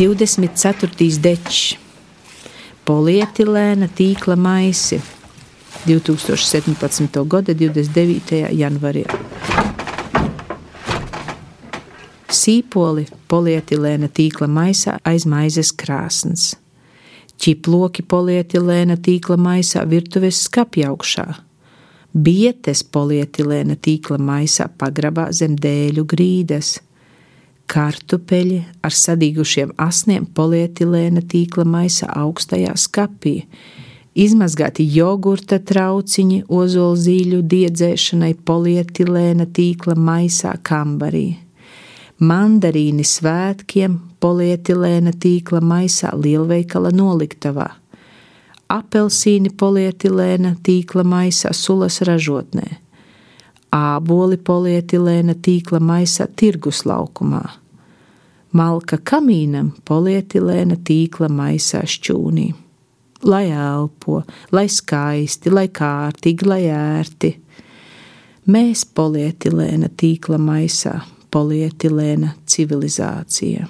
24. dečs, polietilēna tīkla maisi 2017. gada 29. janvarī. Sīpoli polietilēna tīkla maisā aiz maizes krāsnes, ķiploki polietilēna tīkla maisā virtuves skapja augšā, bietes polietilēna tīkla maisā pagrabā zem dēļu grīdas, kartupeļi ar sadīgušiem asniem polietilēna tīkla maisā augstajā skapī, izmazgāti jogurta trauciņi ozolzīļu diedzēšanai polietilēna tīkla maisā kambarī. Mandarīni svētkiem, polietilēna tīkla maisā lielveikala noliktavā, apelsīni polietilēna tīkla maisā sulas ražotnē, āboli polietilēna tīkla maisā tirgus laukumā, malka kamīnam polietilēna tīkla maisā šķūnī. Lai elpo, lai skaisti, lai kārtīgi, lai ērti. Mēs polietilēna tīkla maisā polietilēna civilizācija.